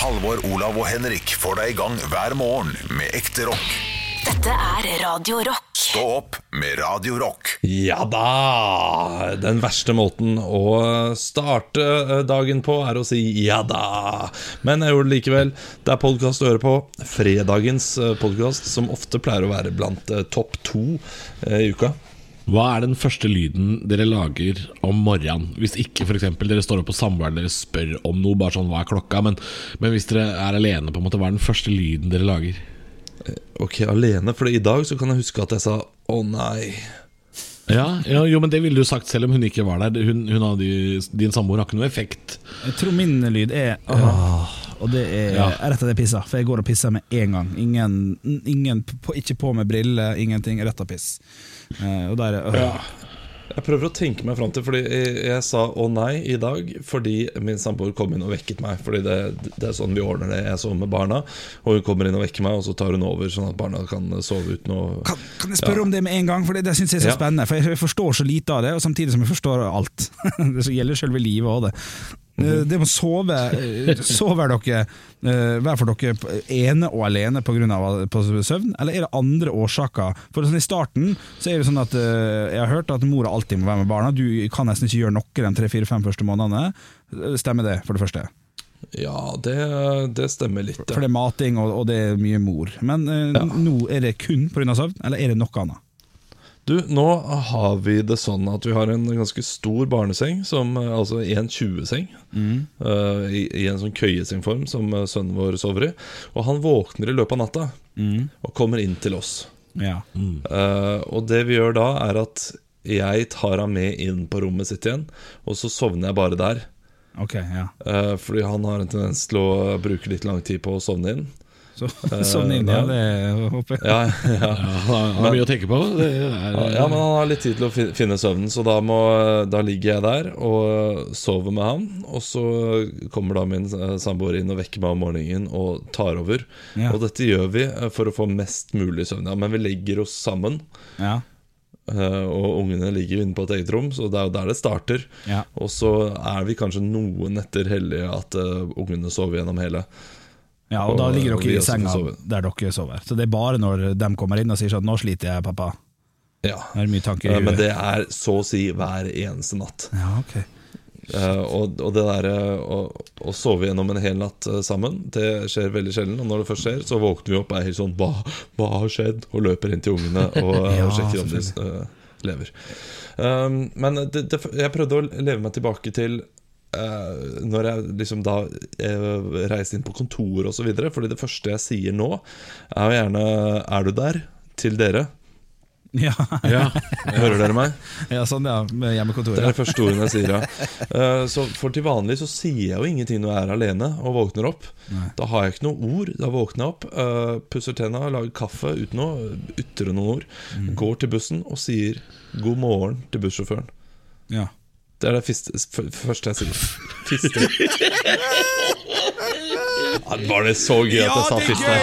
Halvor, Olav og Henrik får deg i gang hver morgen med ekte rock. Dette er Radio Rock. Stå opp med Radio Rock. Ja da! Den verste måten å starte eh, dagen på er å si ja da. Men jeg gjorde det likevel. Det er podkast å høre på. Fredagens podkast, som ofte pleier å være blant eh, topp to eh, i uka. Hva er den første lyden dere lager om morgenen? Hvis ikke eksempel, dere står opp på samboeren dere spør om noe, bare sånn hva er klokka? Men, men hvis dere er alene, på en måte, hva er den første lyden dere lager? Ok, alene, for i dag så kan jeg huske at jeg sa å nei. Ja, ja, jo, men det ville du sagt selv om hun ikke var der. Hun, hun hadde, din samboer har ikke noe effekt. Jeg tror min lyd er åh, Og det er Ja. rett etter jeg pisser, for jeg går og pisser med en gang. Ingen, ingen på, Ikke på med briller, ingenting. Rett av piss. Uh, og der er ja. Jeg prøver å tenke meg fram til Fordi jeg, jeg sa å nei i dag fordi min samboer kom inn og vekket meg. Fordi det, det er sånn vi ordner det. Jeg sover med barna, og hun kommer inn og vekker meg, og så tar hun over, sånn at barna kan sove uten å Kan, kan jeg spørre Ja. om det med en gang? For det, det syns jeg er så Ja. spennende. For jeg, jeg forstår så lite av det, og samtidig som jeg forstår alt. det så gjelder selve livet òg, det. Eh, Det med å sove eh, Sover dere eh, hver for dere ene og alene pga. på søvn, eller er det andre årsaker? For sånn I starten så er det sånn at jeg har hørt at mora alltid må være med barna. Du kan nesten ikke gjøre noe de tre-fire-fem første månedene. Stemmer det, for det første? Ja, det, det stemmer litt. For det er mating, og, og det er mye mor. Men Ja. nå er det kun pga. søvn, eller er det noe annet? Du, nå har vi det sånn at vi har en ganske stor barneseng, som, eh, altså en 20-seng, eh, i, i en sånn køyesengform som eh, sønnen vår sover i. Og han våkner i løpet av natta og kommer inn til oss. Ja. Eh, og det vi gjør da, er at jeg tar ham med inn på rommet sitt igjen, og så sovner jeg bare der. Okay, ja. uh, fordi han har en tendens til å bruke litt lang tid på å sovne inn. Så, sånn inn, ja, det håper jeg. Ja, ja. Ja, han har mye å tenke på. Det er, Ja, men han har litt tid til å finne søvnen, så da, må, da ligger jeg der og sover med han. Og så kommer da min eh, samboer inn og vekker meg om morgenen og tar over. Ja. Og dette gjør vi eh, for å få mest mulig søvn. Ja, men vi legger oss sammen, Ja. eh, og ungene ligger inne på et eget rom, så det er jo der det starter. Ja. Og så er vi kanskje noen netter heldige at ungene sover gjennom hele. Ja, og da ligger dere i senga der dere sover. Så det er bare når de kommer inn og sier sånn 'nå sliter jeg, pappa'. Ja. Det Eh, Men det er så å si hver eneste natt. Ja, ok. Uh, og, og det der eh, å, å sove gjennom en hel natt uh, sammen, det skjer veldig sjelden. Og når det først skjer, så våkner vi opp og er helt sånn hva, hva har skjedd? Og løper inn til ungene og, Ja, og sjekker om de uh, lever. Um, men det, det, jeg prøvde å leve meg tilbake til eh, når jeg liksom da uh, reiser inn på kontoret osv. Fordi det første jeg sier nå, er jo gjerne 'er du der?' til dere. Ja, ja. Hører dere meg? ja sånn ja, hjemme kontoret. Det er det første ordet jeg sier, ja. Uh, så For til vanlig så sier jeg jo ingenting når jeg er alene og våkner opp. Da har jeg ikke noe ord. Da våkner jeg opp, uh, pusser tenna, lager kaffe uten å ytre noen ord. Går til bussen og sier 'god morgen' til bussjåføren. Ja. Det er det fiste, f- første jeg sier. Fiste. Ja, var det så gøy at jeg sa fiste?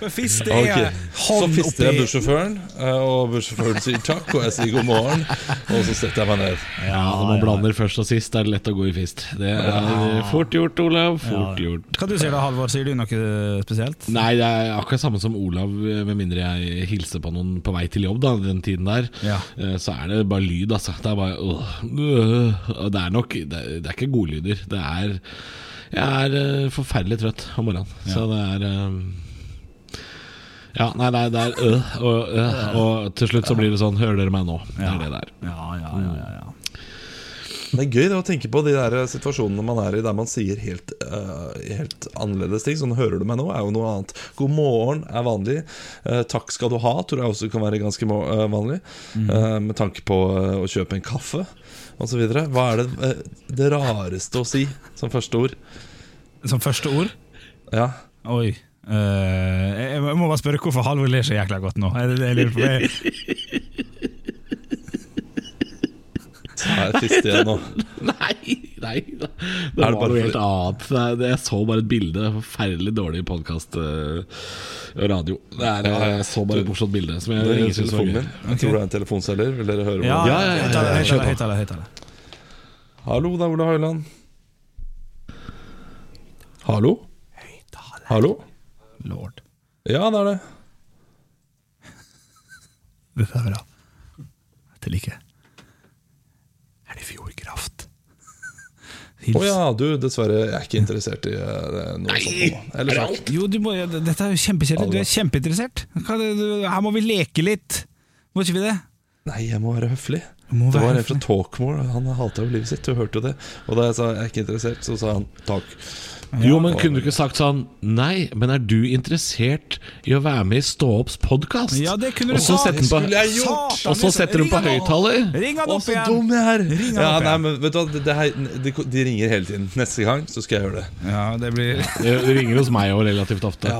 For fiste er Så hånd fister jeg bussjåføren, eh, og bussjåføren sier takk, og jeg sier god morgen, og så setter jeg meg ned. Ja, når man blander først og sist, er det lett å gå i fist. Det er fort gjort, Olav. Fort gjort. Hva du sier da, Halvor? Sier du noe spesielt? Nei, det er akkurat samme som Olav, med mindre jeg hilser på noen på vei til jobb. da Den tiden der Eh, Så er det bare lyd, altså. Det er bare øh, det er nok Det er, det er ikke godlyder. Det er Jeg er eh, forferdelig trøtt om morgenen. Så det er eh, Ja, nei, det er, det er øh, og, øh, og til slutt så blir det sånn Hører dere meg nå? Det er det der. Ja, ja, ja, ja, ja. Det er gøy det å tenke på de der situasjonene man er i der man sier helt, uh, helt annerledes ting. Sånn 'hører du meg nå?' er jo noe annet. 'God morgen' er vanlig. Uh, 'Takk skal du ha' tror jeg også kan være ganske eh, vanlig. Eh, med tanke på å kjøpe en kaffe osv. Hva er det, eh, det rareste å si som første ord? Som første ord? Ja Oi. Uh, jeg jeg må bare spørre hvorfor Halvor ler så jækla godt nå. Jeg på? Jeg- Så er fist igjen nå. Nei, nei Det, det var noe helt annet. Jeg så bare et bilde. Forferdelig dårlig podkast radio. Det er, jeg så bare et morsomt bilde. Som jeg, det ringer telefonen min. Jeg tror det er en telefonselger. Vil dere høre? Ja, ja, ja, ja, ja, ja, ja, høyttaler. Hallo, det er Ola Høiland. Hallo? Hallo? Lord. Ja, det er det. Vi er bra. Til det Fjordkraft? Å oh, ja, du, dessverre, jeg er ikke interessert i eh, noe sånt. Eller sagt. Jo, du må, dette er jo kjempekjedelig. Du er kjempeinteressert. Er Her må vi leke litt. Må ikke vi det? Nei, jeg må være høflig. må det var en fra Talkmore, han halta jo livet sitt, du hørte jo det. Og da jeg sa jeg er ikke interessert, så sa han takk. Jo, men kunne du ikke sagt sånn Nei, men er du interessert i å være med i Stå opps podkast? Ja, det kunne du sagt. setter Skulle jeg gjort? Og så setter hun på høyttaler. Ring han opp opp så igjen! dum jeg er! Ja, nei, men vet du hva, det, det her, de, de ringer hele tiden. Neste gang så skal jeg gjøre det. Ja, det blir Det ringer hos meg òg relativt ofte.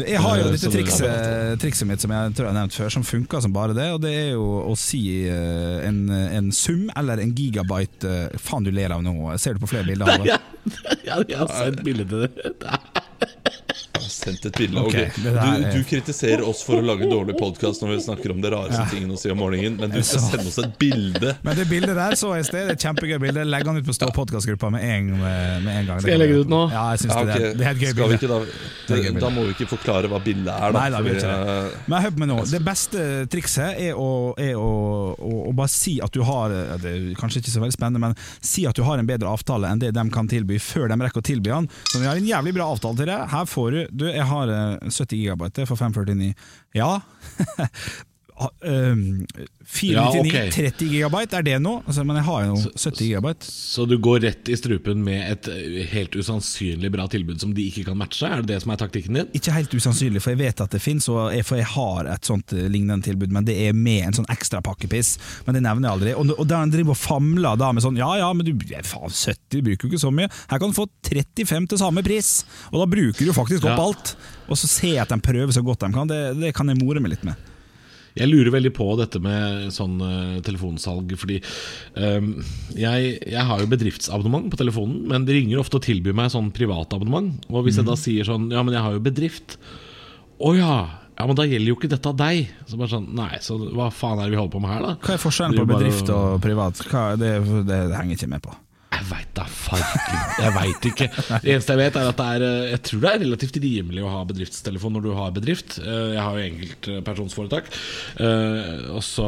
Jeg har jo Eh, dette trikset, trikset mitt som jeg tror jeg har nevnt før, som funker som bare det. Og det er jo å si eh, en, en sum eller en gigabyte eh, Faen, du ler av nå. Ser du på flere bilder? av det? ja, jeg har sett bilde til det. Et bilde. Ok, ok. Du, du kritiserer oss for å lage dårlig podkast når vi snakker om det rareste tingene å si om morgenen, men du skal sende oss et bilde. Men det bildet der så jeg i sted. Det er et kjempegøy bilde. Legg han ut på Stå podkastgruppa med, en- med en gang. Skal jeg legge det ut nå? Ja, jeg synes Ja, det, er, det er et gøy Skal vi bilde. ikke da, det, et bilde. da må vi ikke forklare hva bildet er, da. Nei, da, fordi, det. eh, Men hør på meg nå. Det beste trikset er å, er å, å, å bare si at du har Det er kanskje ikke så veldig spennende, men si at du har en bedre avtale enn det de kan tilby, før de rekker å tilby den. Så vi har en jævlig bra avtale til deg. Her får du Du, jeg har eh, 70 gigabyte det er for 549. Ja. Ha, ehm, 499, Ja, okay. 30 gigabyte, er det noe? Altså, men jeg har jo 70 gigabyte. Så du går rett i strupen med et eh, helt usannsynlig bra tilbud som de ikke kan matche? Er det det som er taktikken din? Ikke helt usannsynlig, for jeg vet at det fins, for jeg har et sånt eh, lignende tilbud, men det er med en sånn ekstra pakkepiss. Men det nevner jeg aldri. Og, og der han driver og famler da med sånn Ja ja, men du faen 70, du bruker jo ikke så mye. Her kan du få 35 til samme pris, og da bruker du faktisk opp Ja. alt. Og så ser jeg at de prøver så godt de kan. Det, det kan jeg more meg litt med. Jeg lurer veldig på dette med sånn eh, telefonsalg, fordi um, jeg, jeg har jo bedriftsabonnement på telefonen, men de ringer ofte og tilbyr meg sånn privatabonnement. Og hvis jeg da sier sånn Ja, men jeg har jo bedrift. Å ja. Ja, men da gjelder jo ikke dette deg. Så bare sånn Nei, så hva faen er det vi holder på med her, da? Hva er forskjellen på bedrift og privat? Hva, det, det, det henger ikke med på. Jeg veit da farken. Jeg veit ikke. Det eneste jeg vet, er at det er eh, Jeg tror det er relativt rimelig å ha bedriftstelefon når du har bedrift. Eh, Jeg har jo enkeltpersonsforetak, Eh, så,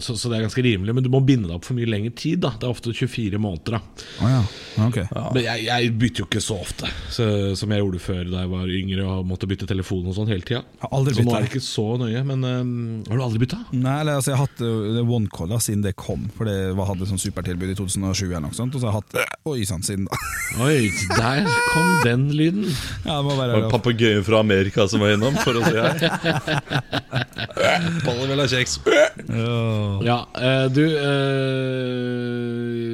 så, så det er ganske rimelig. Men du må binde deg opp for mye lengre tid. da Det er ofte 24 måneder. Å ja. Ok. Men jeg, jeg bytter jo ikke så ofte så, som jeg gjorde før da jeg var yngre og måtte bytte telefon og sånn hele tida. Så nå er det ikke så nøye. Men um, har du aldri bytta? Nei, eller, altså, jeg har hatt OneCall siden det kom, for det hadde sånn supertilbud i 2007 eller noe sånt. Og så har hatt Oi sann, siden da. Oi, der kom den lyden. Ja, det må Det være En papegøye fra Amerika som var innom for å si her. Ha kjeks. Ja, eh, du eh,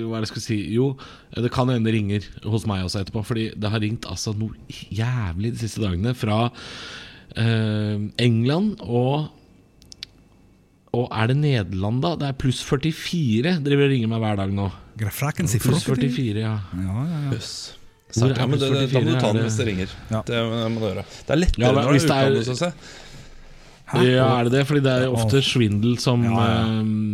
Hva er det jeg skulle si? Jo, eh, det kan hende det ringer hos meg også etterpå. Fordi det har ringt altså noe jævlig de siste dagene fra eh, England og Og er det Nederland, da? Det er pluss 44 driver og ringer meg hver dag nå. Sier Pluss 44, ja. Ja, ja, ja. Yes. Hvor er Ja, men det, det, da må du ta pluss 44? den hvis det ringer. Ja. Det må du gjøre. Det er lettere Ja, men når det er det utlandet, synes jeg. Ja, er det det? Fordi det er ofte svindel som Ja, ja.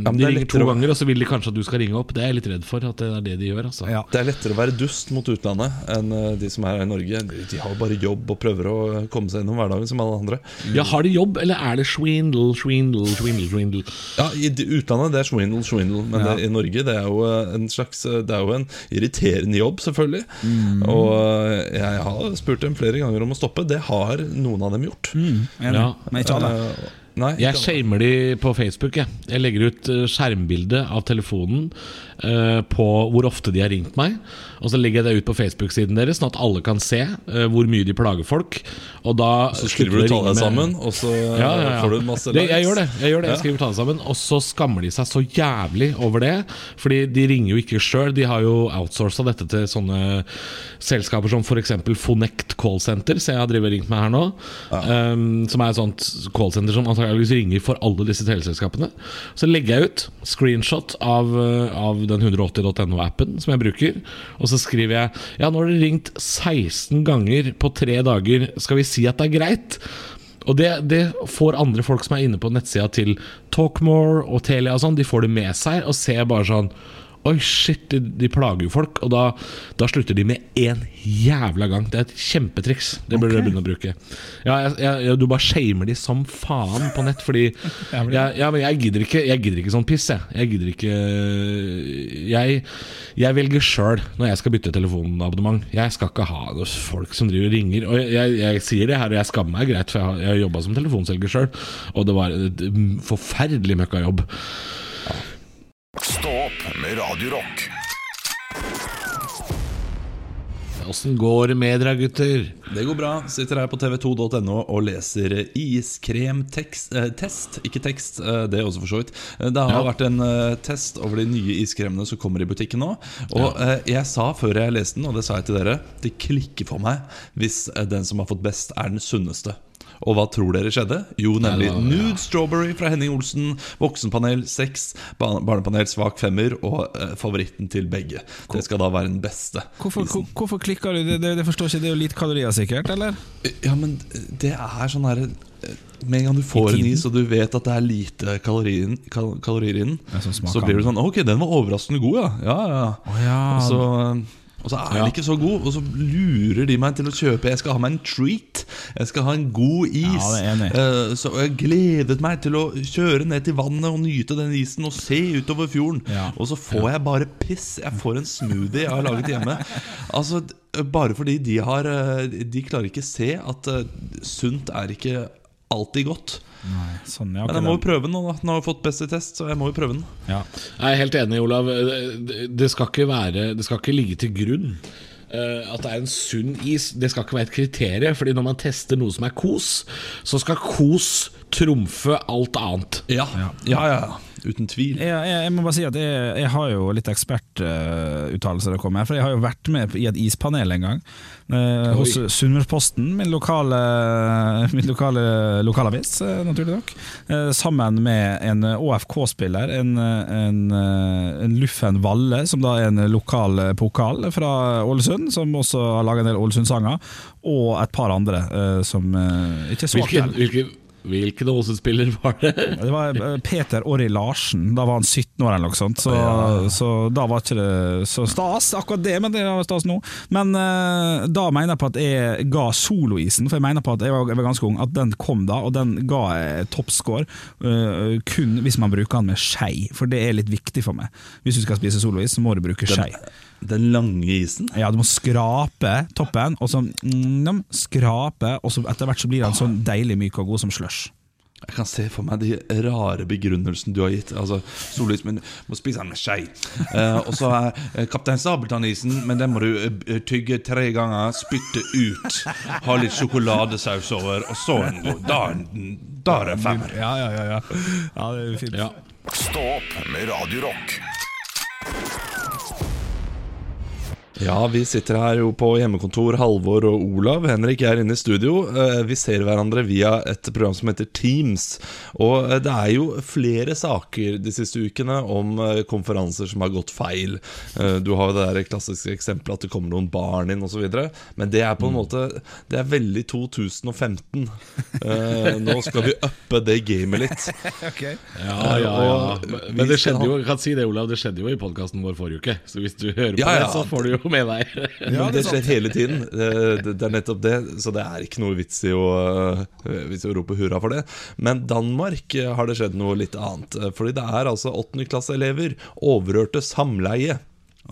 Ja, De er ringer to å- ganger, og så vil de kanskje at du skal ringe opp. Det er jeg litt redd for at det er det de gjør. Altså. Ja. Det er lettere å være dust mot utlandet enn eh, de som er her i Norge. De, har bare jobb og prøver å komme seg gjennom hverdagen som alle andre. Ja, Har de jobb, eller er det swindle, swindle, swindle? swindle? Ja, I utlandet det er swindle, swindle, men Ja. det, i Norge det er jo eh, en slags eh, Det er jo en irriterende jobb, selvfølgelig. Mm. Og eh, jeg har spurt dem flere ganger om å stoppe. Det har noen av dem gjort. Mm. Ja. Men ikke alle. Nei, Jeg shamer de på Facebook. Jeg, jeg legger ut eh, skjermbilde av telefonen på hvor ofte de har ringt meg. Og så legger jeg det ut på Facebook-siden deres, sånn at alle kan se eh, hvor mye de plager folk. Og da Så skriver du med- sammen, og så eh, ja, ja, ja. får du masse likes. jeg gjør det. Jeg gjør det, jeg skriver tallene sammen Og så skammer de seg så jævlig over det. Fordi de ringer jo ikke sjøl. De har jo outsourca dette til sånne selskaper som f.eks. Fonect callsenter, som jeg har drevet ringt meg her nå. Um, som er et sånt callsenter som antakeligvis ringer for alle disse teleselskapene. Så legger jeg ut screenshot av, uh, av den 180.no-appen som jeg bruker. Og så skriver jeg Ja, nå har dere ringt 16 ganger på tre dager. Skal vi si at det er greit? Og det, det får andre folk som er inne på nettsida til Talkmore og Telia og sånn, de får det med seg og ser bare sånn Oi, shit, de, de plager jo folk. Og da, da slutter de med én jævla gang. Det er et kjempetriks. Det burde dere begynne å bruke. Ja, jeg, jeg, Du bare shamer de som faen på nett, fordi jeg, ja, men jeg, gidder ikke, jeg gidder ikke sånn piss, jeg. Jeg gidder ikke Jeg, jeg velger sjøl når jeg skal bytte telefonabonnement. Jeg skal ikke ha noen folk som driver og ringer. Og jeg, jeg, sier det her, og jeg skammer meg greit, for jeg har, jobba som telefonselger sjøl, og det var et forferdelig møkkajobb. Opp med Radio Rock. Åssen går det med dere, gutter? Det går bra. Sitter her på tv2.no og leser iskremtest. Eh, ikke tekst, eh, det er også for så vidt. Eh, Det har Ja. vært en eh, test over de nye iskremene som kommer i butikken nå. Og eh, jeg sa før jeg leste den, og det sa jeg til dere, det klikker for meg hvis eh, den som har fått best, er den sunneste. Og hva tror dere skjedde? Jo, nemlig Hello, Nude Nude Strawberry fra Henning Olsen, Voksenpanel 6, Barnepanel svak femmer og eh, favoritten til begge. Det skal da være den beste. Hvorfor, hvor- hvorfor klikker du? Det, det, det forstår ikke, det er jo lite kalorier sikkert, eller? Ja, men det er sånn her Med en gang du får en is, og du vet at det er lite kalorier, kal kalorier i den, så blir du sånn Ok, den var overraskende god, ja. Ja, ja. Oh, ja. Og, så, og så er den ikke så god, og så lurer de meg til å kjøpe Jeg skal ha meg en treat. Jeg skal ha en god is. Ja. Eh, så jeg gledet meg til å kjøre ned til vannet og nyte den isen og se utover fjorden. Og så får jeg bare piss. Jeg får en smoothie jeg har laget hjemme. Altså, Bare fordi de har eh, De klarer ikke se at eh, sunt er ikke alltid godt. Nei, sånn, jeg Men jeg må jo prøve den nå, da. Den har jo fått best i test, så jeg må jo prøve den. ja. Jeg er helt enig, Olav. Det- Det skal ikke, være, det skal ikke ligge til grunn eh, at det er en sunn is. Det skal ikke være et kriterium. Fordi når man tester noe som er kos, så skal kos trumfe alt annet. Ja, ja, ja, ja. Uten tvil. Jeg, jeg, jeg må bare si at jeg, jeg har jo litt ekspertuttalelser å komme med. For jeg har jo vært med i et ispanel en gang. uh, hos Sunnmørsposten, min lokale, min lokale lokalavis, uh, naturlig nok. eh, sammen med en ÅFK-spiller, en, en, en Luffen Valle, som da er en lokal pokal fra Ålesund, som også har laga en del Ålesund-sanger, og et par andre som ikke er så aktuelle. Hvilken, Ålesund-spiller var det? Det var eh, Peter Orri Larsen. Da var han 17 år eller noe sånt. Så, så da var ikke det så stas, akkurat det, men det er stas nå. Men eh, da mener jeg på at jeg ga soloisen, for jeg mener på at jeg var, jeg var ganske ung, at den kom da, og den ga jeg toppscore uh, kun hvis man bruker den med skei, for det er litt viktig for meg. Hvis du skal spise solois, så må du bruke skei. Den lange isen. Ja, du må skrape toppen, og så mm, skrape, og så etter hvert så blir den sånn deilig myk og god som slush. Jeg kan se for meg de rare begrunnelsene du har gitt. Altså, Sollys men må spise den med skje. Eh, og så er eh, Kaptein Sabeltann-isen, men den må du eh, tygge tre ganger, spytte ut. Ha litt sjokoladesaus over, og så en god. Da, er da er det femmer. Ja, ja, ja. ja. ja det er fint. Ja. Stå opp med Radio Rock. Ja, vi sitter her jo på hjemmekontor, Halvor og Olav. Henrik er inne i studio. Eh, Vi ser hverandre via et program som heter Teams. Og eh, det er jo flere saker de siste ukene om eh, konferanser som har gått feil. Eh, Du har jo det der klassiske eksempelet at det kommer noen barn inn osv. Men det er på en måte Det er veldig 2015. Eh, Nå skal vi uppe det gamet litt. Ja, ja, ja. Men det skjedde jo, jeg kan si det, Olav, det skjedde jo i podkasten vår forrige uke. Så hvis du hører på Ja, ja. det, så får du jo med deg Men det skjer hele tiden. Det, det, det er nettopp det. Så det er ikke noe vits i å, øh, vits i å rope hurra for det. Men Danmark øh, har det skjedd noe litt annet. Øh, Fordi det er altså åttendeklasseelever overhørte samleie.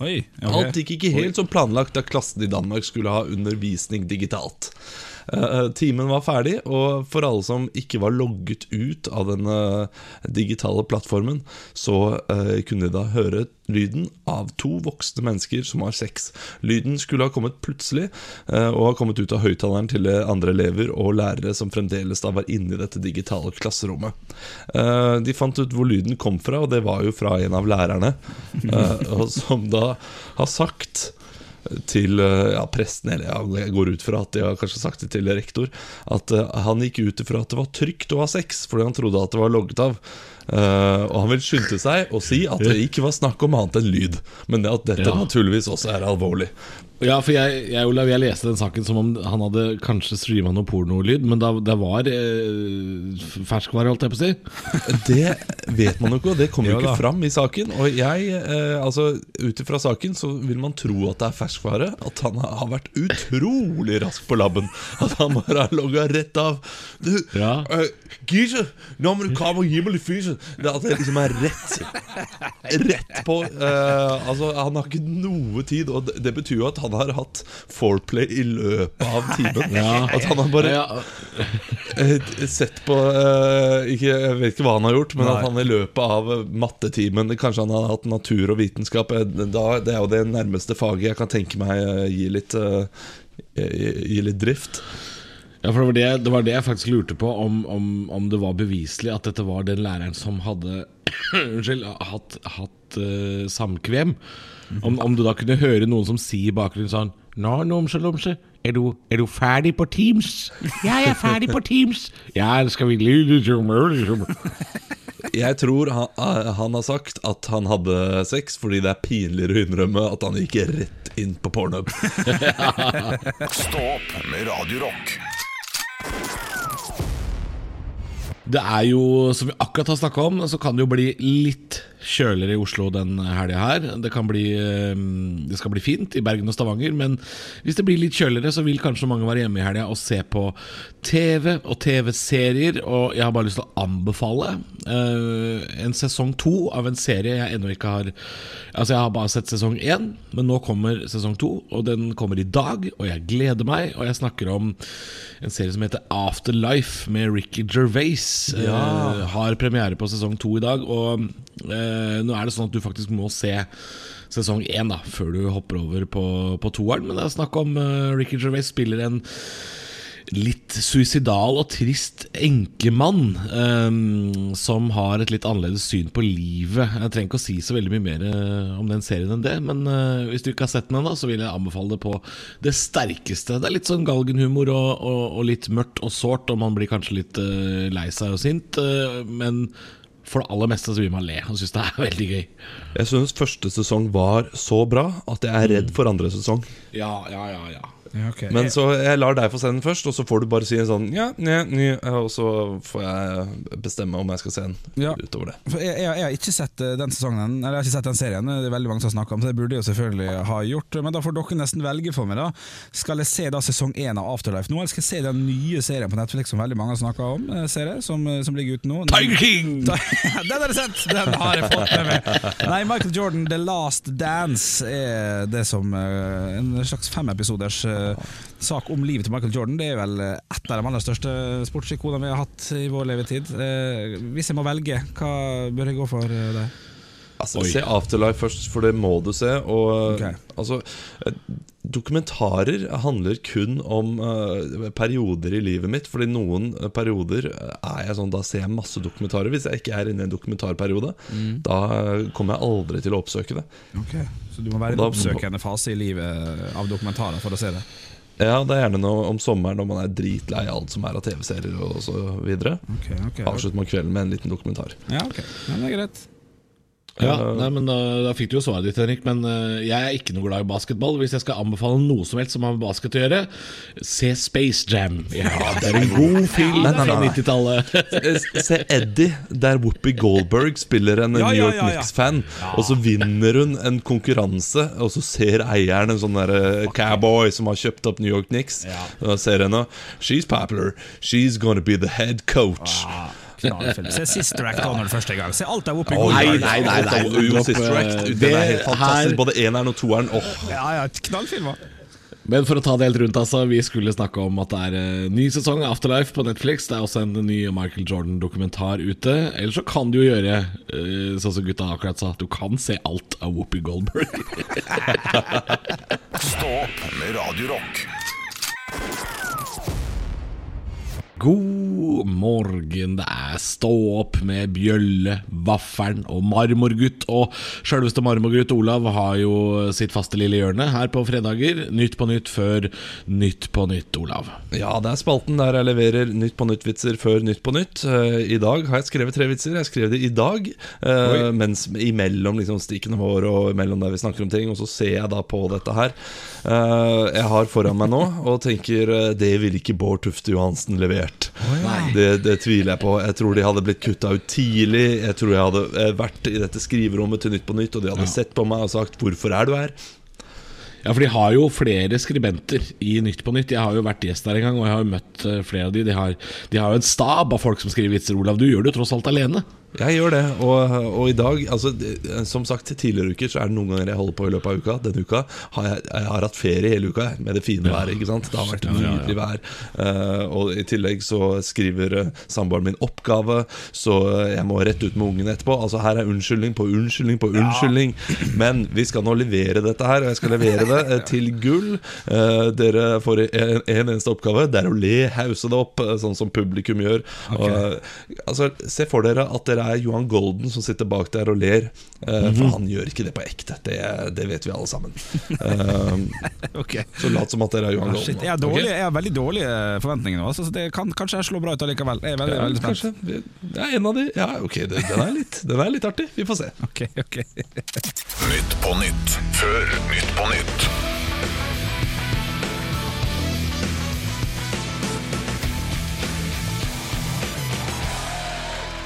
Oi, okay. Alt gikk ikke helt som planlagt da klassen i Danmark skulle ha undervisning digitalt. Eh, timen var ferdig, og for alle som ikke var logget ut av den eh, digitale plattformen, så eh, kunne de da høre lyden av to voksne mennesker som har sex. Lyden skulle ha kommet plutselig, eh, og ha kommet ut av høyttaleren til eh, andre elever og lærere som fremdeles da var inne i dette digitale klasserommet. Eh, de fant ut hvor lyden kom fra, og det var jo fra en av lærerne, eh, som da har sagt til eh, ja, presten, eller ja, jeg går ut fra at de har kanskje sagt det til rektor, at uh, han gikk ut ifra at det var trygt å ha sex, fordi han trodde at det var logget av. Uh, og han vil skynde seg å si at det ikke var snakk om annet enn lyd, men at dette Ja. naturligvis også er alvorlig. Ja, for jeg, jeg, Olav, jeg leste den saken som om han hadde kanskje streama noe pornolyd, men da, det var eh, ferskvare, holdt jeg på å si. Det vet man jo ikke, og det kommer jo ikke fram i saken. Og jeg, eh, altså Ut ifra saken så vil man tro at det er ferskvare. At han har vært utrolig rask på labben. At han bare har logga rett av. Du, Ja. uh, Gise, nå må du komme og gi meg litt fysen. Det, at det liksom er rett Rett på. uh, altså Han har ikke noe tid, og det, det betyr jo at han har hatt foreplay i løpet av timen. Ja. At han har bare eh, sett på eh, ikke, Jeg vet ikke hva han har gjort, men Nei. at han i løpet av eh, mattetimen Kanskje han har hatt natur og vitenskap. Da, det er jo det nærmeste faget jeg kan tenke meg eh, gi litt gi litt drift. Ja, for det var det, det var det jeg faktisk lurte på, om, om, om det var beviselig at dette var den læreren som hadde Unnskyld, hatt, hatt uh, samkvem. Om, om du da kunne høre noen som sier i bakgrunnen sånn Nå, Nomse Lomse, er du, er du ferdig på Teams? Ja, jeg er ferdig på Teams. Ja, skal vi Jeg tror han, eh, han har sagt at han hadde sex fordi det er pinligere å innrømme at han gikk rett inn på pornhub. Stopp med Radio Rock. Det er jo, som vi akkurat har snakka om, så kan det jo bli litt kjøligere i Oslo den helga her. Det, kan bli, eh, det skal bli fint i Bergen og Stavanger, men hvis det blir litt kjøligere, så vil kanskje mange være hjemme i helga og se på TV og TV-serier. Og jeg har bare lyst til å anbefale eh, en sesong to av en serie jeg ennå ikke har Altså, jeg har bare sett sesong én, men nå kommer sesong to, og den kommer i dag, og jeg gleder meg. Og jeg snakker om en serie som heter Afterlife med Ricky Gervais. Eh, har premiere på sesong to i dag. Og nå er det sånn at du faktisk må se sesong én da, før du hopper over på, på toeren. Men det er snakk om eh, Ricky Gervais spiller en litt suicidal og trist enkemann um, som har et litt annerledes syn på livet. Jeg trenger ikke å si så veldig mye mer eh, om den serien enn det, men uh, hvis du ikke har sett den ennå, så vil jeg anbefale det på det sterkeste. Det er litt sånn galgenhumor og, og, og litt mørkt og sårt, og man blir kanskje litt uh, lei seg og sint, uh, men for det aller meste så vil man le og synes det er veldig gøy. Jeg synes første sesong var så bra at jeg er redd for andre sesong. Ja, ja, ja, ja. Ja, okay. Men så jeg lar deg få se den først, og så får du bare si en sånn ja, ja, ja, og så får jeg bestemme om jeg skal se den Ja. utover det. Jeg, jeg, jeg har ikke sett eh, den sesongen Eller jeg har ikke sett den serien. Det er veldig mange som har snakket om Så det burde jeg jo selvfølgelig ha gjort. Men da får dere nesten velge for meg. da Skal jeg se da sesong én av Afterlife nå, eller skal jeg se den nye serien på Netflix som veldig mange har snakka om? eh, Serie, som, eh, som ligger ute nå. Tiger King! den har jeg sett! Den har jeg fått med meg. Nei, Michael Jordan, The Last Dance, er det som en slags femepisoders sak om livet til Michael Jordan. Det er vel eh, et av de aller største sportsikonene vi har hatt i vår levetid. Eh, hvis jeg må velge, hva bør jeg gå for eh, der? Altså, se Afterlife først, for det må du se. Og okay. altså eh, Dokumentarer handler kun om uh, perioder i livet mitt. Fordi noen eh, perioder eh, er jeg sånn Da ser jeg masse dokumentarer. Hvis jeg ikke er inne i en dokumentarperiode, Mm. da eh, kommer jeg aldri til å oppsøke det. Så du må være i en oppsøkende fase i livet av dokumentarer for å se det? Ja, Det er gjerne noe om sommeren når man er dritlei alt som er av TV-serier og så videre. Ok, ok Avslutter man kvelden med en liten dokumentar. Ja, ok. Ja, det er greit. Ja, nei, men da, da fikk du jo svaret ditt, Henrik. Men uh, jeg er ikke noe glad i basketball. Hvis jeg skal anbefale noe som helst som har med basket å gjøre, se Space Jam. Ja, det er en god film Nei, nei, fra nei. 90-tallet. Eh, Se Eddie, der Whoopi Goldberg spiller en Ja, New York ja, ja. Knicks-fan. Og så vinner hun en konkurranse, og så ser eieren en sånn der eh, cowboy som har kjøpt opp New York Knicks. Og ser henne. She's popular. She's gonna be the head coach. Knallfilm. Se Sister Act når det første gang. Se alt er oppe i går. Nei, nei, nei, nei, stopp, Sister Act. Den det er helt fantastisk. Både eneren og toeren. Oh. Ja, ja, knallfilm. Men for å ta det helt rundt, altså. Vi skulle snakke om at det er eh, ny sesong av Afterlife på Netflix. Det er også en ny Michael Jordan-dokumentar ute. Eller så kan du jo gjøre eh, sånn som gutta akkurat sa, at du kan se alt av Whoopi Goldberg. Stå opp med Radio Rock. God morgen, det er stå opp med bjølle, vaffelen og marmorgutt. Og sjølveste marmorgutt Olav har jo sitt faste lille hjørne her på fredager. Nytt på nytt før Nytt på nytt, Olav. Ja, det er spalten der jeg leverer Nytt på nytt-vitser før Nytt på nytt. Eh, I dag har jeg skrevet tre vitser. Jeg skrev det i dag, Oi. mens imellom liksom stikkene våre og imellom der vi snakker om ting. Og så ser jeg da på dette her. Eh, jeg har foran meg nå og tenker eh, det ville ikke Bård Tufte Johansen levert. Det, det tviler jeg på. Jeg tror de hadde blitt kutta ut tidlig. Jeg tror jeg hadde eh, vært i dette skriverommet til Nytt på Nytt, og de hadde sett på meg og sagt 'Hvorfor er du her?' Ja, for de har jo flere skribenter i Nytt på Nytt. Jeg har jo vært gjest der en gang, og jeg har jo møtt eh, flere av de. De har, de har jo en stab av folk som skriver vitser. Olav, du gjør det jo tross alt alene. Jeg gjør det, og, og i dag altså, Som sagt, tidligere uker så er det noen ganger jeg holder på i løpet av uka. Denne uka har jeg, jeg har hatt ferie hele uka med det fine været. ikke sant? Det har vært nydelig vær. Eh, og i tillegg så skriver uh, samboeren min oppgave, så eh, jeg må rett ut med ungene etterpå. Altså Her er unnskyldning på unnskyldning på unnskyldning. Men vi skal nå levere dette her, og jeg skal levere det eh, til gull. Eh, dere får en, en eneste oppgave. Det er å le, hause det opp, eh, sånn som publikum gjør. Og, eh, altså, se for dere at dere er Johan Golden som sitter bak der og ler. Uh, For han gjør ikke det på ekte. Det, det vet vi alle sammen. Uh, okay. så lat som at dere er Johan Ah, Golden. shit, jeg, har dårlig, jeg har veldig dårlige forventninger nå, altså, så det kan, kanskje jeg slår bra ut allikevel. Jeg er veldig, Ja, veldig spent. kanskje. det er en av de. Ja, ok, det, den, er litt, den er litt artig. Vi får se. Ok, ok Nytt på nytt før Nytt på nytt.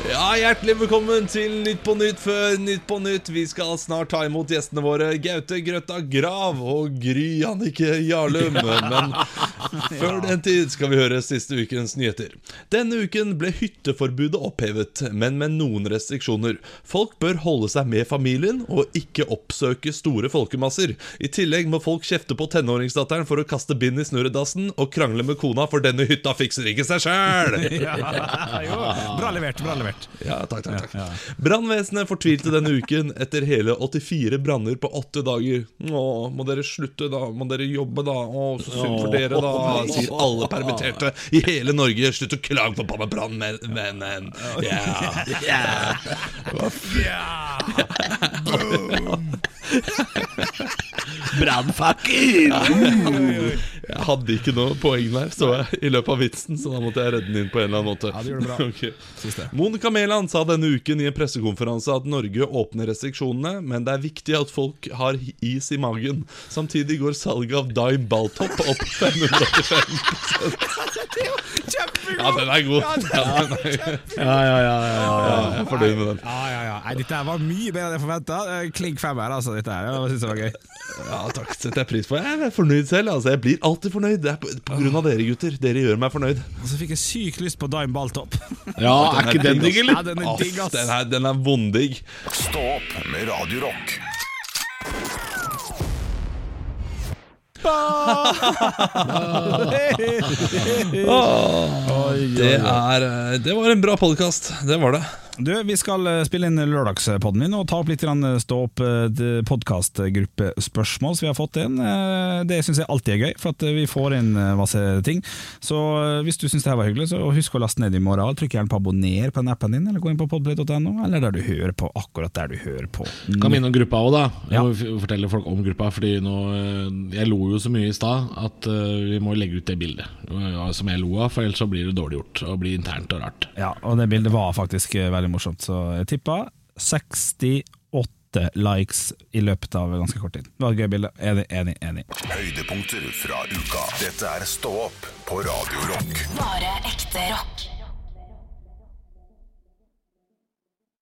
Ja, Hjertelig velkommen til Nytt på Nytt før Nytt på Nytt. Vi skal snart ta imot gjestene våre Gaute Grøtta Grav og Gry Annike Jarlum. Men før den tid skal vi høre siste ukens nyheter. Denne uken ble hytteforbudet opphevet, men med noen restriksjoner. Folk bør holde seg med familien og ikke oppsøke store folkemasser. I tillegg må folk kjefte på tenåringsdatteren for å kaste bind i snurredassen og krangle med kona, for denne hytta fikser ikke seg sjæl. jo, Bra levert, bra levert. Ja, takk, takk, takk. Brannvesenet fortvilte denne uken etter hele 84 branner på åtte dager. Å, må dere slutte, da? Må dere jobbe, da? Å, så synd for dere, da, sier alle permitterte i hele Norge. Slutt å klage på banna brannvennen. Ja. Brannfakker! Jeg hadde ikke noe poeng der, så jeg, i løpet av vitsen, så da måtte jeg redde den inn på en eller annen måte. Ja, det gjorde bra. okay. Monica Mæland sa denne uken i en pressekonferanse at Norge åpner restriksjonene, men det er viktig at folk har is i magen. Samtidig går salget av Dime Balltop opp 585 Ja, den er god. Ja, den er, Ja, ja, ja, ja, jeg er fornøyd med den. Ja, ja, ja. Nei, dette her var mye bedre enn jeg forventa. Klink femmer, altså. Dette her. Jeg synes det var gøy. Ja, takk, setter jeg pris på. Jeg er fornøyd selv. Altså, jeg blir alltid fornøyd. Det er på, på grunn av dere, gutter. Dere gjør meg fornøyd. Og så fikk jeg sykt lyst på Dime Balltop. ja er ikke den digg, eller? Ja, den er digg, ass. den er, den er vondigg. Stå opp med Radio Rock. Det, er, eh, det var en bra podkast. Det var det. Du, Vi skal eh, spille inn lørdagspodden min og ta opp litt eh, stå opp podkastgruppespørsmål som vi har fått inn. Eh, Det syns jeg alltid er gøy, for at eh, vi får inn eh, masse ting. Så eh, hvis du syns det her var hyggelig, så husk å laste ned i morgen. Trykk gjerne på abonner på den appen din, eller gå inn på podplay.no, eller der du hører på. Akkurat der du hører på. Kan minne om gruppa òg, da. Jeg må ja. fortelle folk om gruppa. Fordi nå eh, Jeg lo jo så mye i stad at eh, vi må legge ut det bildet eh, som jeg lo av, for ellers så blir det dårlig gjort og blir internt og rart. Ja, og det bildet var faktisk eh, veldig morsomt, så jeg tippa 68 likes i løpet av ganske kort tid. Det var et gøy bilde. Enig, enig, enig. Høydepunkter fra uka. Dette er Stå opp på Radio Rock. Bare ekte rock.